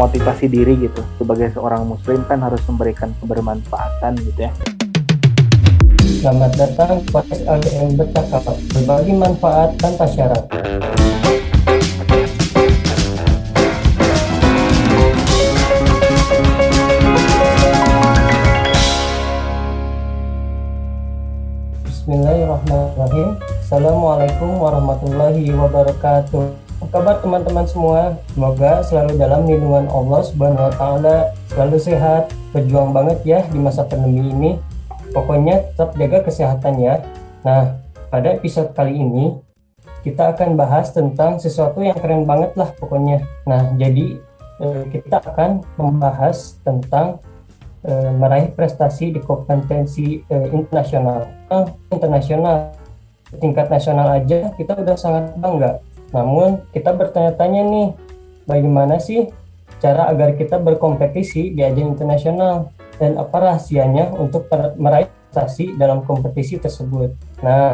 memotivasi diri gitu. Sebagai seorang muslim kan harus memberikan kebermanfaatan gitu ya. Selamat datang podcast LDM Bercakap. Berbagi manfaat tanpa syarat. Bismillahirrahmanirrahim. Assalamualaikum warahmatullahi wabarakatuh kabar teman-teman semua? Semoga selalu dalam lindungan Allah Subhanahu wa taala, selalu sehat, berjuang banget ya di masa pandemi ini. Pokoknya tetap jaga kesehatan ya. Nah, pada episode kali ini kita akan bahas tentang sesuatu yang keren banget lah pokoknya. Nah, jadi eh, kita akan membahas tentang eh, meraih prestasi di kompetensi eh, internasional. Nah, internasional tingkat nasional aja kita udah sangat bangga. Namun kita bertanya-tanya nih, bagaimana sih cara agar kita berkompetisi di ajang internasional dan apa rahasianya untuk meraih prestasi dalam kompetisi tersebut. Nah,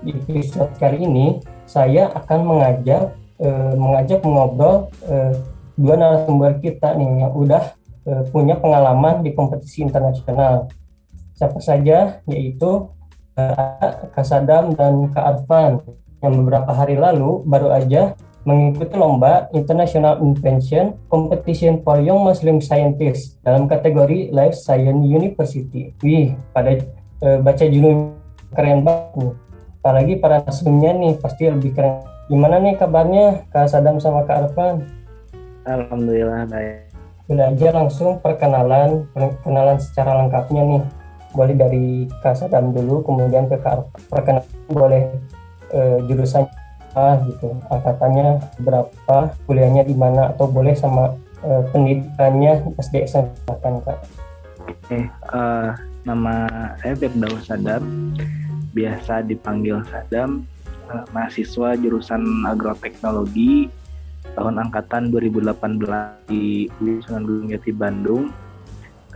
di episode kali ini saya akan mengajak eh, mengajak mengobrol eh, dua narasumber kita nih yang udah eh, punya pengalaman di kompetisi internasional. Siapa saja? Yaitu Kak Sadam dan Kak Arfan yang beberapa hari lalu baru aja mengikuti lomba International Invention Competition for Young Muslim Scientists dalam kategori Life Science University. Wih, pada e, baca judul keren banget nih. Apalagi para nasumnya nih pasti lebih keren. Gimana nih kabarnya Kak Sadam sama Kak Arfan? Alhamdulillah baik. Udah aja langsung perkenalan, perkenalan secara lengkapnya nih boleh dari Kak Sadam dulu kemudian ke Kak perkenalan boleh e, jurusan apa gitu. Angkatannya berapa kuliahnya di mana atau boleh sama e, pendidikannya SMP kan Kak? Oke uh, nama saya Firdaus Sadam. Biasa dipanggil Sadam uh, mahasiswa jurusan agroteknologi tahun angkatan 2018 di Sunan Gunung Jati Bandung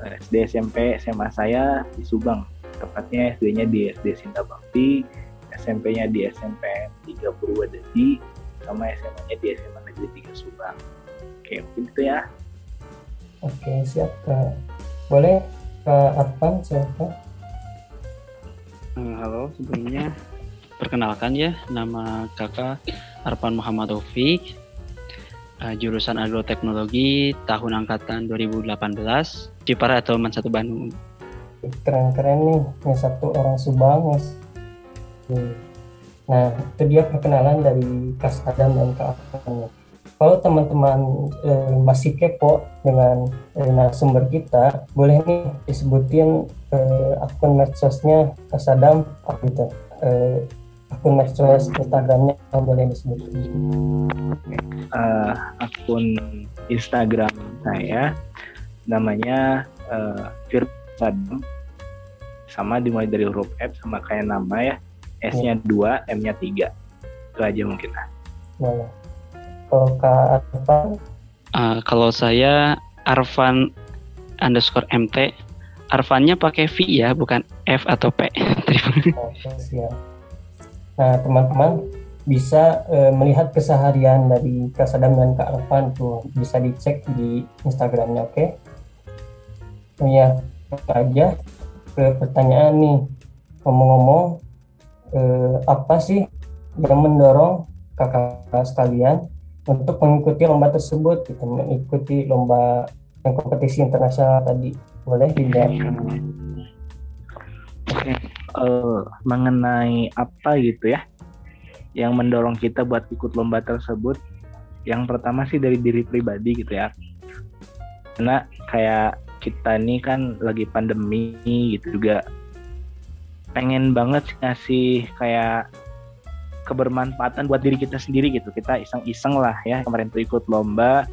SD SMP SMA saya di Subang tepatnya SD-nya di SD Sinta Bakti SMP-nya di SMP 3 Purwodadi sama SMA-nya di SMA Negeri 3 Subang oke mungkin itu ya oke siap kak boleh kak Arfan siapa eh, halo sebelumnya perkenalkan ya nama kakak Arfan Muhammad Taufik uh, jurusan agroteknologi tahun angkatan 2018 di Paratoman Satu Bandung. Keren-keren nih, yang satu orang Subang. Nah, itu dia perkenalan dari Kas Adam dan Kak Afan. Kalau teman-teman eh, masih kepo dengan eh, narasumber kita, boleh nih disebutin eh, akun medsosnya Kas Adam, apa itu? Eh, akun medsos Instagramnya yang boleh disebut? Uh, akun Instagram saya namanya uh, Firsadam sama dimulai dari huruf F sama kayak nama ya S-nya ya. dua, M-nya tiga itu aja mungkin lah. Nah, kalau Kak Arfan? Uh, kalau saya Arfan underscore MT Arfannya pakai V ya, bukan F atau P. Terima kasih. Oh, Nah, teman-teman bisa e, melihat keseharian dari Kak Sadam dan Kak Arfan tuh bisa dicek di Instagramnya, oke? Okay? Iya, aja ke pertanyaan nih. Ngomong-ngomong, e, apa sih yang mendorong kakak sekalian untuk mengikuti lomba tersebut, gitu, mengikuti lomba yang kompetisi internasional tadi? Boleh tidak? Oke, uh, mengenai apa gitu ya yang mendorong kita buat ikut lomba tersebut yang pertama sih dari diri pribadi gitu ya karena kayak kita ini kan lagi pandemi gitu juga pengen banget ngasih kayak kebermanfaatan buat diri kita sendiri gitu kita iseng-iseng lah ya kemarin tuh ikut lomba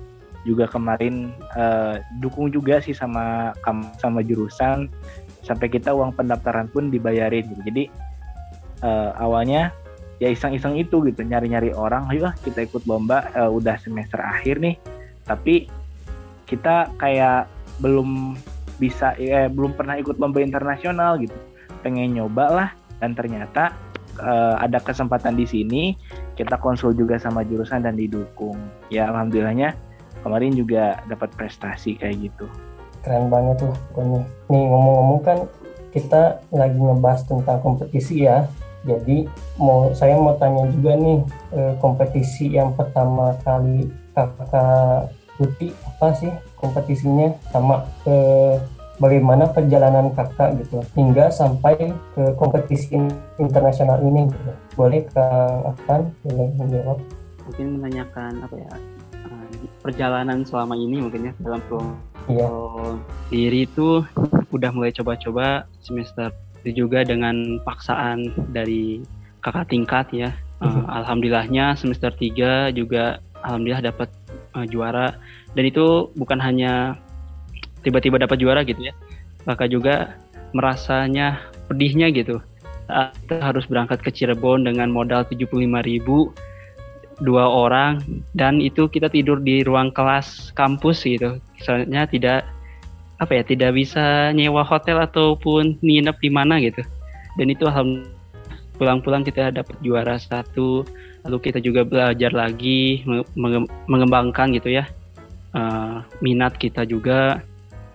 juga kemarin uh, dukung juga sih sama sama jurusan sampai kita uang pendaftaran pun dibayarin gitu. Jadi uh, awalnya ya iseng-iseng itu gitu nyari-nyari orang, ayo kita ikut lomba uh, udah semester akhir nih. Tapi kita kayak belum bisa eh, belum pernah ikut lomba internasional gitu. Pengen nyoba lah. Dan ternyata uh, ada kesempatan di sini kita konsul juga sama jurusan dan didukung. Ya alhamdulillahnya kemarin juga dapat prestasi kayak gitu. Keren banget tuh pokoknya nih ngomong-ngomong kan kita lagi ngebahas tentang kompetisi ya. Jadi mau saya mau tanya juga nih eh, kompetisi yang pertama kali kakak Putih apa sih kompetisinya? Sama eh, bagaimana perjalanan kakak gitu hingga sampai ke kompetisi internasional ini gitu. boleh kang Afan boleh menjawab? Mungkin menanyakan apa ya uh, perjalanan selama ini mungkin ya dalam pro iya. diri itu udah mulai coba-coba semester itu juga dengan paksaan dari kakak tingkat ya. Uh, alhamdulillahnya semester 3 juga alhamdulillah dapat uh, juara. Dan itu bukan hanya tiba-tiba dapat juara gitu ya kakak juga merasanya pedihnya gitu. Saat kita harus berangkat ke Cirebon dengan modal 75 ribu dua orang dan itu kita tidur di ruang kelas kampus gitu. Soalnya tidak apa ya tidak bisa nyewa hotel ataupun nginep di mana gitu. Dan itu alhamdulillah pulang-pulang kita dapat juara satu lalu kita juga belajar lagi mengembangkan gitu ya uh, minat kita juga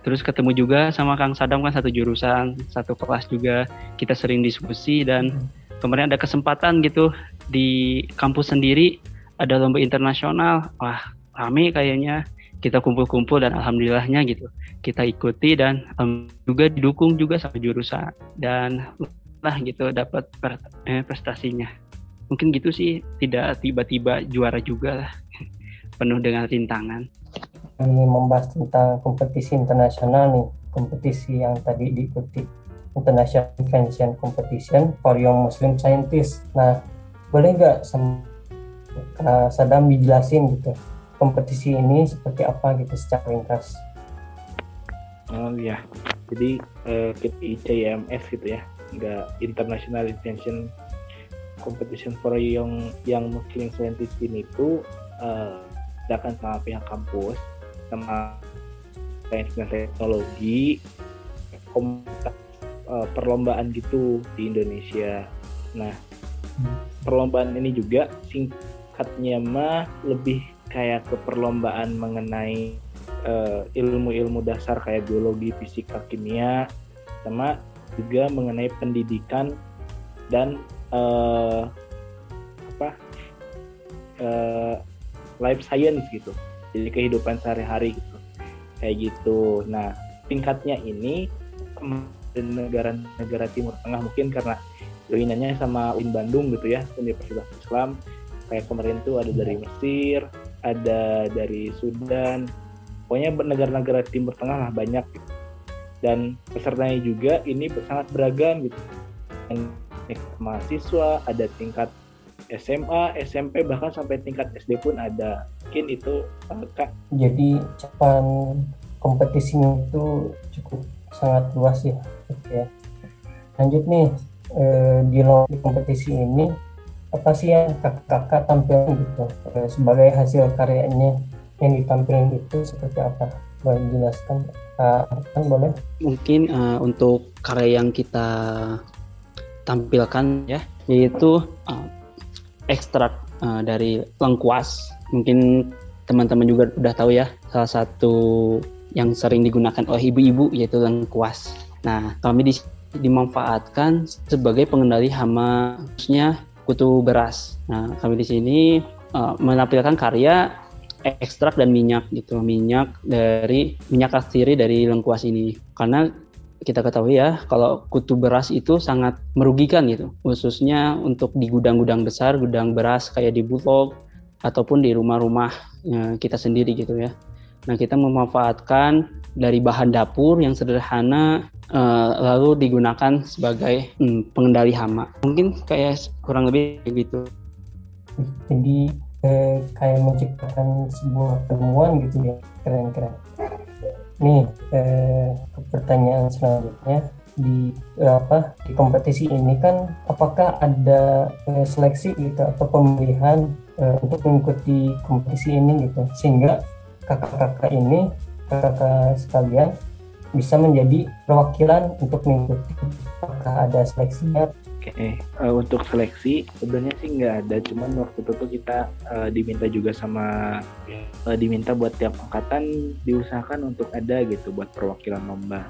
terus ketemu juga sama Kang Sadam kan satu jurusan satu kelas juga. Kita sering diskusi dan hmm. kemarin ada kesempatan gitu di kampus sendiri ada lomba internasional. Wah rame kayaknya. Kita kumpul-kumpul dan alhamdulillahnya gitu kita ikuti dan um, juga didukung juga sama jurusan. Dan lah gitu dapat eh, prestasinya. Mungkin gitu sih tidak tiba-tiba juara juga lah penuh dengan rintangan ini membahas tentang kompetisi internasional nih, kompetisi yang tadi diikuti International Invention Competition for Young Muslim Scientists. Nah, boleh nggak uh, Sadam dijelasin gitu kompetisi ini seperti apa gitu secara ringkas? Oh iya, jadi uh, ICMS gitu ya, nggak International Invention Competition for Young Young Muslim Scientists ini itu uh, akan sama pihak kampus sama sains dan teknologi komunitas uh, perlombaan gitu di Indonesia. Nah, perlombaan ini juga singkatnya mah lebih kayak ke perlombaan mengenai uh, ilmu-ilmu dasar kayak biologi, fisika, kimia, sama juga mengenai pendidikan dan uh, apa uh, life science gitu jadi kehidupan sehari-hari gitu. Kayak gitu. Nah tingkatnya ini negara-negara Timur Tengah mungkin karena joinannya sama UIN Bandung gitu ya Universitas Islam. Kayak kemarin tuh ada dari Mesir ada dari Sudan. Pokoknya negara-negara Timur Tengah lah banyak. Gitu. dan pesertanya juga ini sangat beragam gitu. Dan mahasiswa ada tingkat SMA, SMP bahkan sampai tingkat SD pun ada. Mungkin itu Kak. Jadi cakupan kompetisinya itu cukup sangat luas ya. Oke. Lanjut nih eh, di kompetisi ini apa sih yang kakak-kakak tampilkan gitu eh, sebagai hasil karyanya yang ditampilkan itu seperti apa? Boleh jelaskan kan boleh? Mungkin uh, untuk karya yang kita tampilkan ya yaitu uh, ekstrak uh, dari lengkuas. Mungkin teman-teman juga udah tahu ya, salah satu yang sering digunakan oleh ibu-ibu yaitu lengkuas. Nah, kami di, dimanfaatkan sebagai pengendali hama khususnya kutu beras. Nah, kami di sini uh, menampilkan karya ekstrak dan minyak gitu, minyak dari minyak aksiri dari lengkuas ini. Karena kita ketahui ya kalau kutu beras itu sangat merugikan gitu. Khususnya untuk di gudang-gudang besar gudang beras kayak di Bulog ataupun di rumah-rumah ya, kita sendiri gitu ya. Nah kita memanfaatkan dari bahan dapur yang sederhana uh, lalu digunakan sebagai hmm, pengendali hama. Mungkin kayak kurang lebih gitu. Jadi eh, kayak menciptakan sebuah temuan gitu ya keren-keren Nih, eh, pertanyaan selanjutnya. Di eh, apa di kompetisi ini kan apakah ada eh, seleksi gitu atau pemilihan eh, untuk mengikuti kompetisi ini gitu? Sehingga kakak-kakak ini kakak-kakak sekalian bisa menjadi perwakilan untuk mengikuti apakah ada seleksinya Oke, uh, untuk seleksi sebenarnya sih nggak ada, cuman waktu itu tuh kita uh, diminta juga sama uh, diminta buat tiap angkatan diusahakan untuk ada gitu buat perwakilan lomba.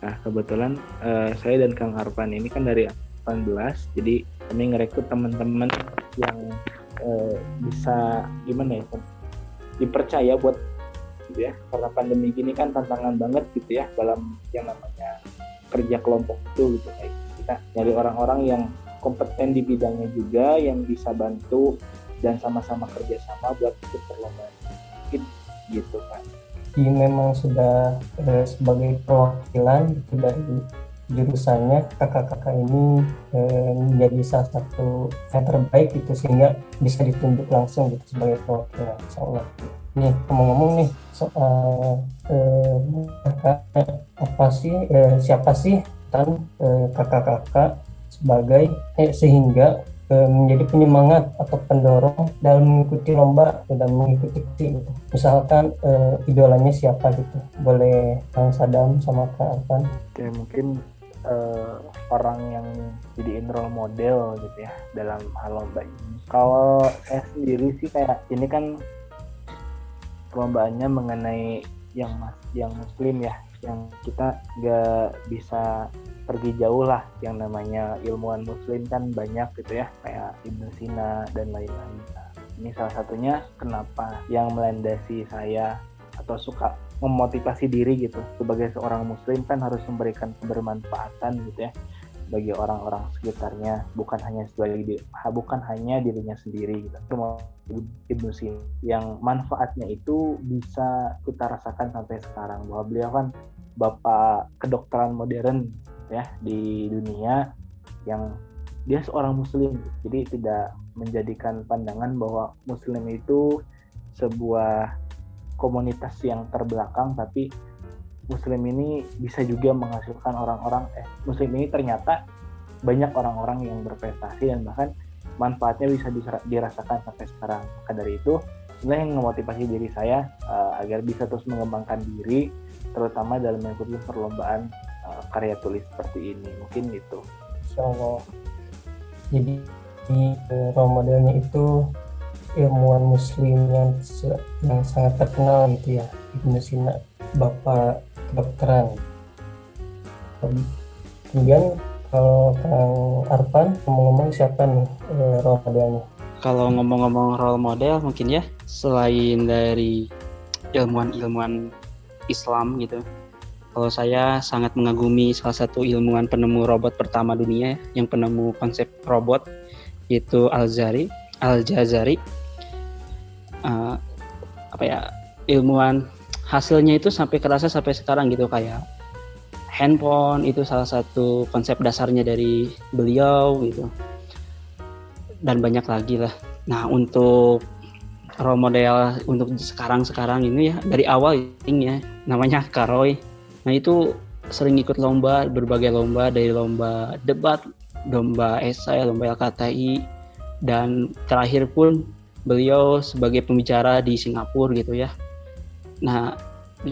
Nah kebetulan uh, saya dan Kang Arfan ini kan dari 18, jadi kami ngerekrut teman-teman yang uh, bisa gimana ya dipercaya buat gitu ya. Karena pandemi gini kan tantangan banget gitu ya dalam yang namanya kerja kelompok itu gitu kayak kita. Nyari orang-orang yang kompeten di bidangnya juga yang bisa bantu dan sama-sama kerjasama buat ikut perlombaan. Gitu kan Jadi memang sudah eh, sebagai perwakilan itu dari jurusannya kakak-kakak ini eh, menjadi salah satu yang terbaik itu sehingga bisa ditunjuk langsung gitu sebagai perwakilan insya Allah. Nih ngomong-ngomong nih soal eh, apa sih eh, siapa sih kan kakak-kakak sebagai eh, sehingga eh, menjadi penyemangat atau pendorong dalam mengikuti lomba dan mengikuti gitu. Misalkan eh, idolanya siapa gitu. Boleh Kang Sadam sama Kak Arfan. Oke, mungkin uh, orang yang jadiin role model gitu ya dalam hal lomba ini. Kalau saya sendiri sih kayak ini kan perlombaannya mengenai yang mas yang muslim ya yang kita gak bisa pergi jauh lah yang namanya ilmuwan muslim kan banyak gitu ya kayak Ibnu Sina dan lain-lain. Ini salah satunya kenapa yang melandasi saya atau suka memotivasi diri gitu sebagai seorang muslim kan harus memberikan kebermanfaatan gitu ya bagi orang-orang sekitarnya bukan hanya sebagai bukan hanya dirinya sendiri gitu. Ibnu Sina. Yang manfaatnya itu bisa kita rasakan sampai sekarang bahwa beliau kan bapak kedokteran modern ya di dunia yang dia seorang muslim. Jadi tidak menjadikan pandangan bahwa muslim itu sebuah komunitas yang terbelakang tapi muslim ini bisa juga menghasilkan orang-orang eh muslim ini ternyata banyak orang-orang yang berprestasi dan bahkan manfaatnya bisa dirasakan sampai sekarang. Maka dari itu inilah yang memotivasi diri saya uh, agar bisa terus mengembangkan diri terutama dalam mengikuti perlombaan uh, karya tulis seperti ini. Mungkin Insya Allah jadi di role modelnya itu ilmuwan muslim yang yang sangat terkenal gitu ya. Ibnu Sina bapak kedokteran kemudian kalau Kang Arfan ngomong-ngomong siapa nih uh, role modelnya kalau ngomong-ngomong role model mungkin ya selain dari ilmuwan-ilmuwan Islam gitu. Kalau saya sangat mengagumi salah satu ilmuwan penemu robot pertama dunia yang penemu konsep robot yaitu Al-Jazari, Al-Jazari. Uh, apa ya? ilmuwan hasilnya itu sampai kerasa sampai sekarang gitu kayak handphone itu salah satu konsep dasarnya dari beliau gitu. Dan banyak lagi lah. Nah untuk role model untuk sekarang sekarang ini ya dari awal ya namanya Karoy. Nah itu sering ikut lomba berbagai lomba dari lomba debat lomba esai lomba LKTI dan terakhir pun beliau sebagai pembicara di Singapura gitu ya nah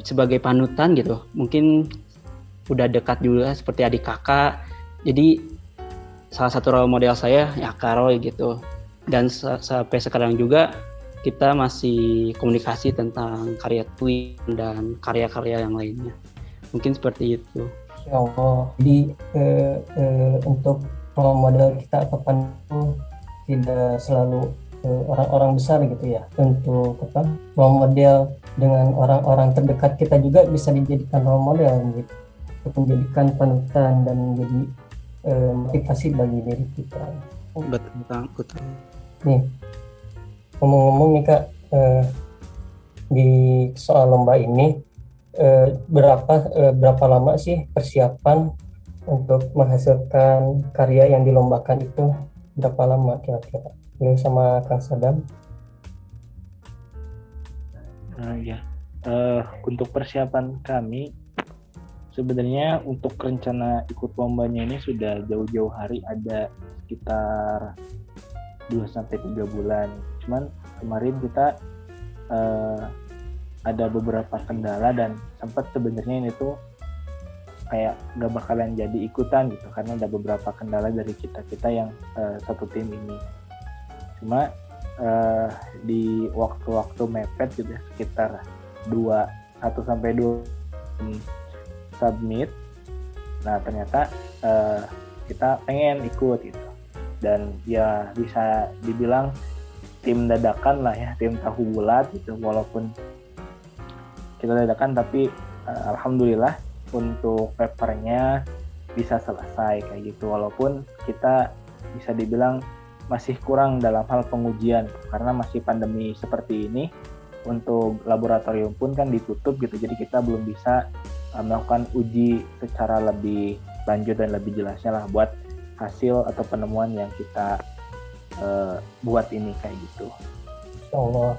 sebagai panutan gitu mungkin udah dekat juga seperti adik kakak jadi salah satu role model saya ya Karoy gitu dan sampai sekarang juga kita masih komunikasi tentang karya tweet dan karya-karya yang lainnya. Mungkin seperti itu. Ya Allah. Jadi eh, eh, untuk role model kita kapan itu tidak selalu eh, orang-orang besar gitu ya. Untuk apa role model dengan orang-orang terdekat kita juga bisa dijadikan role model gitu. Untuk menjadikan panutan dan menjadi eh, motivasi bagi diri kita. Betul, betul. Nih, ngomong-ngomong nih kak eh, di soal lomba ini eh, berapa eh, berapa lama sih persiapan untuk menghasilkan karya yang dilombakan itu berapa lama kira-kira? Ini sama Kang Sadam. Ya. Uh, untuk persiapan kami sebenarnya untuk rencana ikut lombanya ini sudah jauh-jauh hari ada sekitar 2 sampai 3 bulan cuman kemarin kita uh, ada beberapa kendala dan sempat sebenarnya ini tuh kayak nggak bakalan jadi ikutan gitu karena ada beberapa kendala dari kita kita yang uh, satu tim ini cuma uh, di waktu-waktu mepet gitu ya sekitar dua satu sampai dua submit. Nah ternyata uh, kita pengen ikut gitu. Dan ya bisa dibilang tim dadakan lah ya tim tahu bulat gitu walaupun kita dadakan tapi uh, alhamdulillah untuk papernya bisa selesai kayak gitu. Walaupun kita bisa dibilang masih kurang dalam hal pengujian. Karena masih pandemi seperti ini untuk laboratorium pun kan ditutup gitu. Jadi kita belum bisa uh, melakukan uji secara lebih lanjut dan lebih jelasnya lah buat hasil atau penemuan yang kita uh, buat ini kayak gitu. Insya Allah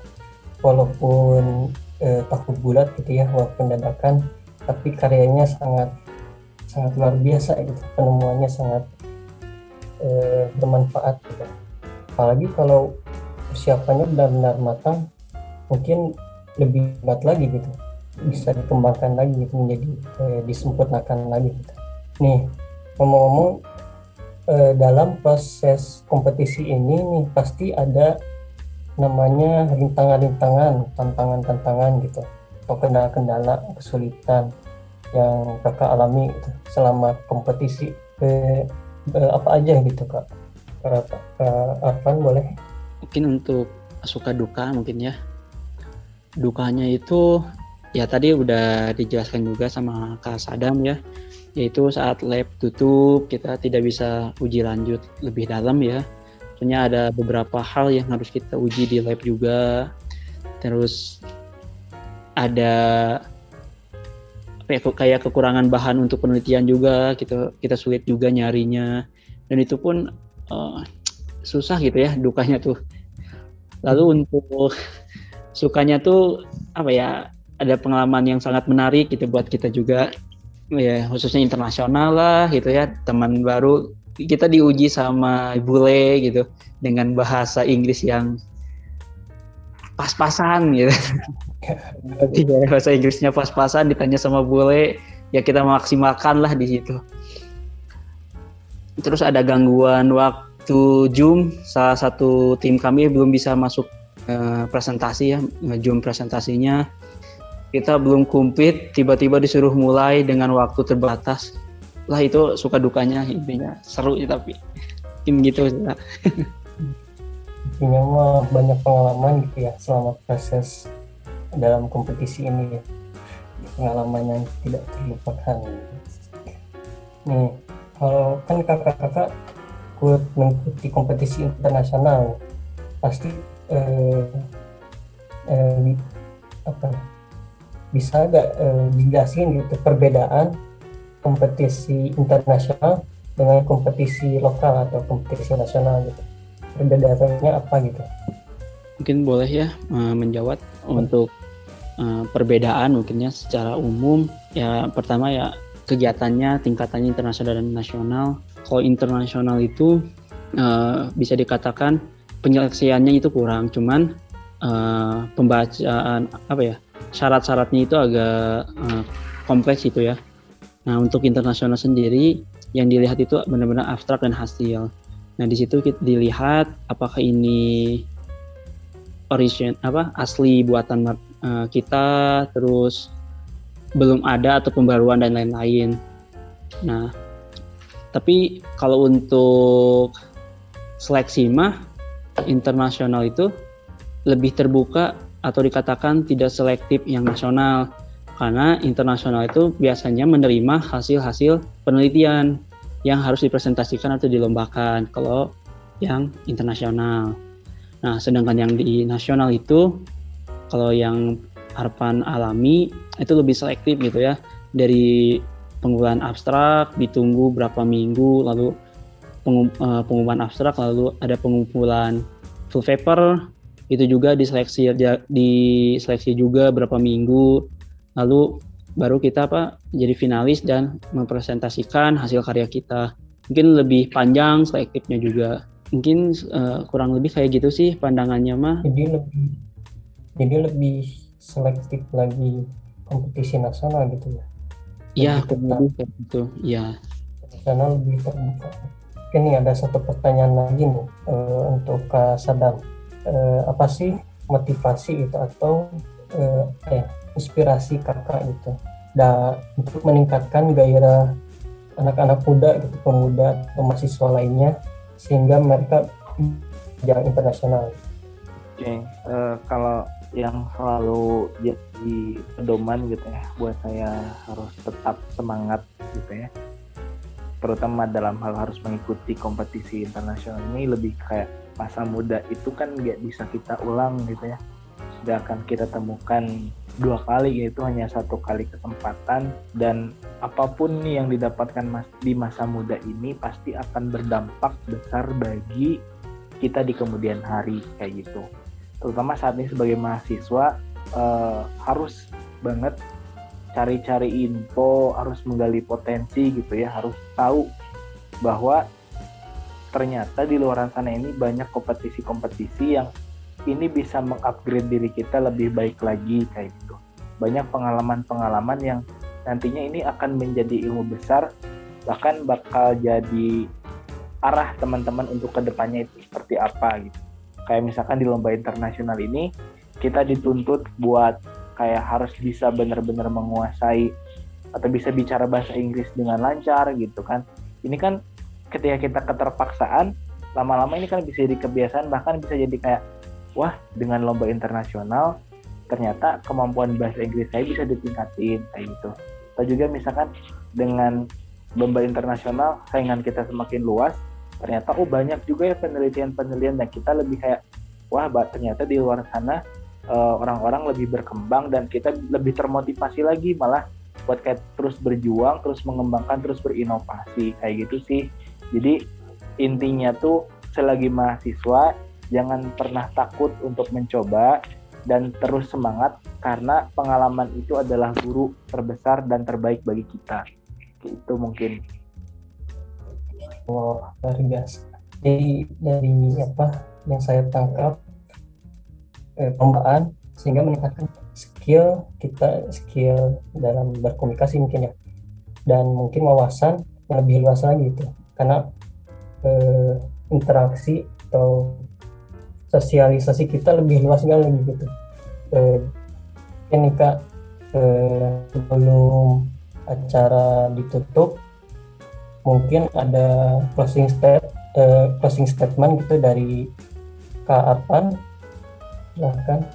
walaupun uh, takut bulat gitu ya walaupun dadakan tapi karyanya sangat sangat luar biasa gitu. Penemuannya sangat uh, bermanfaat gitu. Apalagi kalau persiapannya benar-benar matang mungkin lebih hebat lagi gitu bisa dikembangkan lagi gitu menjadi eh, disempurnakan lagi gitu. Nih ngomong-ngomong eh, dalam proses kompetisi ini nih pasti ada namanya rintangan-rintangan, tantangan-tantangan gitu, atau kendala-kendala, kesulitan yang kakak alami gitu, selama kompetisi. Eh, eh, apa aja gitu kak? Kak, kak Arfan boleh? Mungkin untuk suka duka mungkin ya. Dukanya itu ya tadi udah dijelaskan juga sama Kak Sadam ya yaitu saat lab tutup kita tidak bisa uji lanjut lebih dalam ya Soalnya ada beberapa hal yang harus kita uji di lab juga terus ada kayak kekurangan bahan untuk penelitian juga kita kita sulit juga nyarinya. Dan itu pun uh, susah gitu ya dukanya tuh. Lalu untuk sukanya tuh apa ya ada pengalaman yang sangat menarik gitu buat kita juga. Ya khususnya internasional lah gitu ya teman baru. Kita diuji sama bule gitu dengan bahasa Inggris yang pas-pasan gitu ya, bahasa Inggrisnya pas-pasan ditanya sama bule ya kita maksimalkan lah di situ. Terus ada gangguan waktu Zoom salah satu tim kami belum bisa masuk uh, presentasi ya Zoom presentasinya. Kita belum kumplit tiba-tiba disuruh mulai dengan waktu terbatas. Lah itu suka dukanya intinya. Seru ya tapi tim gitu sih intinya mah banyak pengalaman gitu ya selama proses dalam kompetisi ini. Ya pengalaman yang tidak terlupakan. Nih kalau kan kakak-kakak ikut mengikuti kompetisi internasional pasti eh, eh, apa bisa nggak eh, dijelasin gitu perbedaan kompetisi internasional dengan kompetisi lokal atau kompetisi nasional gitu? Perbedaannya apa gitu? Mungkin boleh ya uh, menjawab untuk uh, perbedaan mungkinnya secara umum ya pertama ya kegiatannya tingkatannya internasional dan nasional kalau internasional itu uh, bisa dikatakan penyeleksiannya itu kurang cuman uh, pembacaan apa ya syarat-syaratnya itu agak uh, kompleks itu ya. Nah untuk internasional sendiri yang dilihat itu benar-benar abstrak dan hasil. Nah di situ kita dilihat apakah ini origin apa asli buatan uh, kita, terus belum ada atau pembaruan dan lain-lain. Nah tapi kalau untuk seleksi mah internasional itu lebih terbuka atau dikatakan tidak selektif yang nasional karena internasional itu biasanya menerima hasil-hasil penelitian yang harus dipresentasikan atau dilombakan kalau yang internasional. Nah, sedangkan yang di nasional itu kalau yang Arpan alami itu lebih selektif gitu ya. Dari pengumpulan abstrak ditunggu berapa minggu lalu eh, pengumpulan abstrak lalu ada pengumpulan full paper itu juga diseleksi diseleksi juga berapa minggu. Lalu baru kita apa jadi finalis dan mempresentasikan hasil karya kita. Mungkin lebih panjang selektifnya juga. Mungkin uh, kurang lebih kayak gitu sih pandangannya mah. Jadi lebih jadi lebih selektif lagi kompetisi nasional gitu ya Iya, kurang itu. Iya. Internasional lebih terbuka. Nih ada satu pertanyaan lagi nih uh, untuk Kak Sadam. Uh, apa sih motivasi itu atau uh, eh, inspirasi kakak itu da, untuk meningkatkan gairah anak-anak muda gitu pemuda atau mahasiswa lainnya sehingga mereka jalan internasional. Oke, okay. uh, kalau yang selalu jadi pedoman gitu ya buat saya harus tetap semangat gitu ya. Terutama dalam hal harus mengikuti kompetisi internasional ini lebih kayak masa muda itu kan nggak bisa kita ulang gitu ya. Sudah akan kita temukan dua kali yaitu hanya satu kali kesempatan. Dan apa pun nih yang didapatkan mas di masa muda ini pasti akan berdampak besar bagi kita di kemudian hari kayak gitu terutama saat ini sebagai mahasiswa uh, harus banget cari-cari info, harus menggali potensi gitu ya, harus tahu bahwa ternyata di luar sana ini banyak kompetisi-kompetisi yang ini bisa mengupgrade diri kita lebih baik lagi kayak gitu. Banyak pengalaman-pengalaman yang nantinya ini akan menjadi ilmu besar bahkan bakal jadi arah teman-teman untuk ke depannya itu seperti apa gitu kayak misalkan di lomba internasional ini kita dituntut buat kayak harus bisa benar-benar menguasai atau bisa bicara bahasa Inggris dengan lancar gitu kan. Ini kan ketika kita keterpaksaan lama-lama ini kan bisa jadi kebiasaan bahkan bisa jadi kayak wah dengan lomba internasional ternyata kemampuan bahasa Inggris saya bisa ditingkatin kayak gitu. Atau juga misalkan dengan lomba internasional saingan kita semakin luas ternyata oh banyak juga ya penelitian-penelitian dan kita lebih kayak wah ternyata di luar sana uh, orang-orang lebih berkembang dan kita lebih termotivasi lagi malah buat kayak terus berjuang, terus mengembangkan, terus berinovasi kayak gitu sih. Jadi intinya tuh selagi mahasiswa jangan pernah takut untuk mencoba dan terus semangat karena pengalaman itu adalah guru terbesar dan terbaik bagi kita. Itu mungkin oh luar biasa jadi dari apa yang saya tangkap eh, pembaan sehingga meningkatkan skill kita skill dalam berkomunikasi mungkin ya. Dan mungkin wawasan yang lebih luas lagi itu. Karena eh, interaksi atau sosialisasi kita lebih luas lagi gitu. Eh, ini kak eh, sebelum acara ditutup mungkin ada closing state uh, closing statement gitu dari Kak Arpan silahkan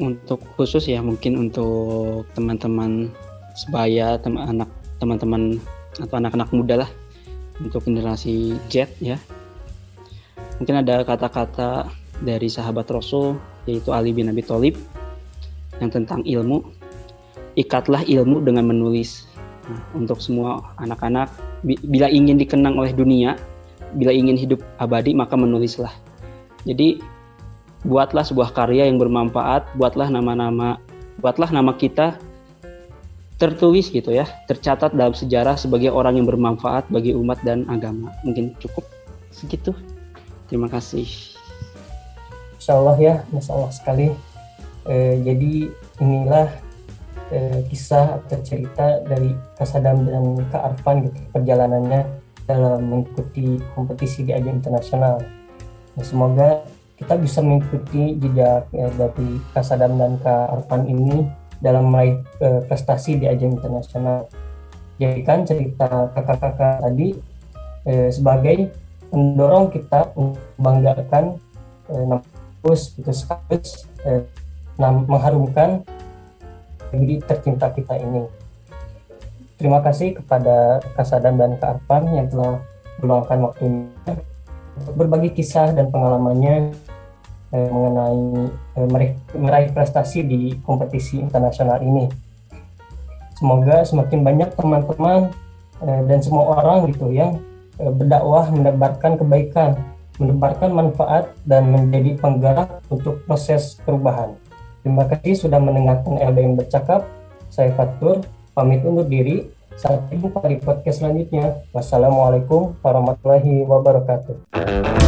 untuk khusus ya mungkin untuk teman-teman sebaya teman anak teman-teman atau anak-anak muda lah untuk generasi Z ya. Mungkin ada kata-kata dari sahabat Rasul yaitu Ali bin Abi Thalib yang tentang ilmu. Ikatlah ilmu dengan menulis Nah, untuk semua anak-anak, bila ingin dikenang oleh dunia, bila ingin hidup abadi, maka menulislah. Jadi, buatlah sebuah karya yang bermanfaat, buatlah nama-nama, buatlah nama kita tertulis gitu ya, tercatat dalam sejarah sebagai orang yang bermanfaat bagi umat dan agama. Mungkin cukup segitu. Terima kasih. Insya Allah ya, Masya Allah sekali. Eh, jadi inilah eh, kisah atau cerita dari Kasadam dan Kak Arfan gitu perjalanannya dalam mengikuti kompetisi di ajang internasional. Nah, semoga kita bisa mengikuti jejak ya, dari Kasadam dan Kak Arfan ini dalam meraih eh, prestasi di ajang internasional. Jadikan cerita kakak-kakak tadi eh, sebagai mendorong kita membanggakan eh, kampus gitu sekaligus eh, mengharumkan negeri tercinta kita ini. Terima kasih kepada Kak Sadam dan Kak Arfan yang telah meluangkan waktunya untuk berbagi kisah dan pengalamannya eh, mengenai eh, meraih, meraih prestasi di kompetisi internasional ini. Semoga semakin banyak teman-teman eh, dan semua orang gitu yang eh, berdakwah menebarkan kebaikan, menebarkan manfaat dan menjadi penggerak untuk proses perubahan. Terima kasih sudah mendengarkan LDM bercakap. Saya Fatur, pamit undur diri. Sampai jumpa di podcast selanjutnya. Wassalamualaikum warahmatullahi wabarakatuh.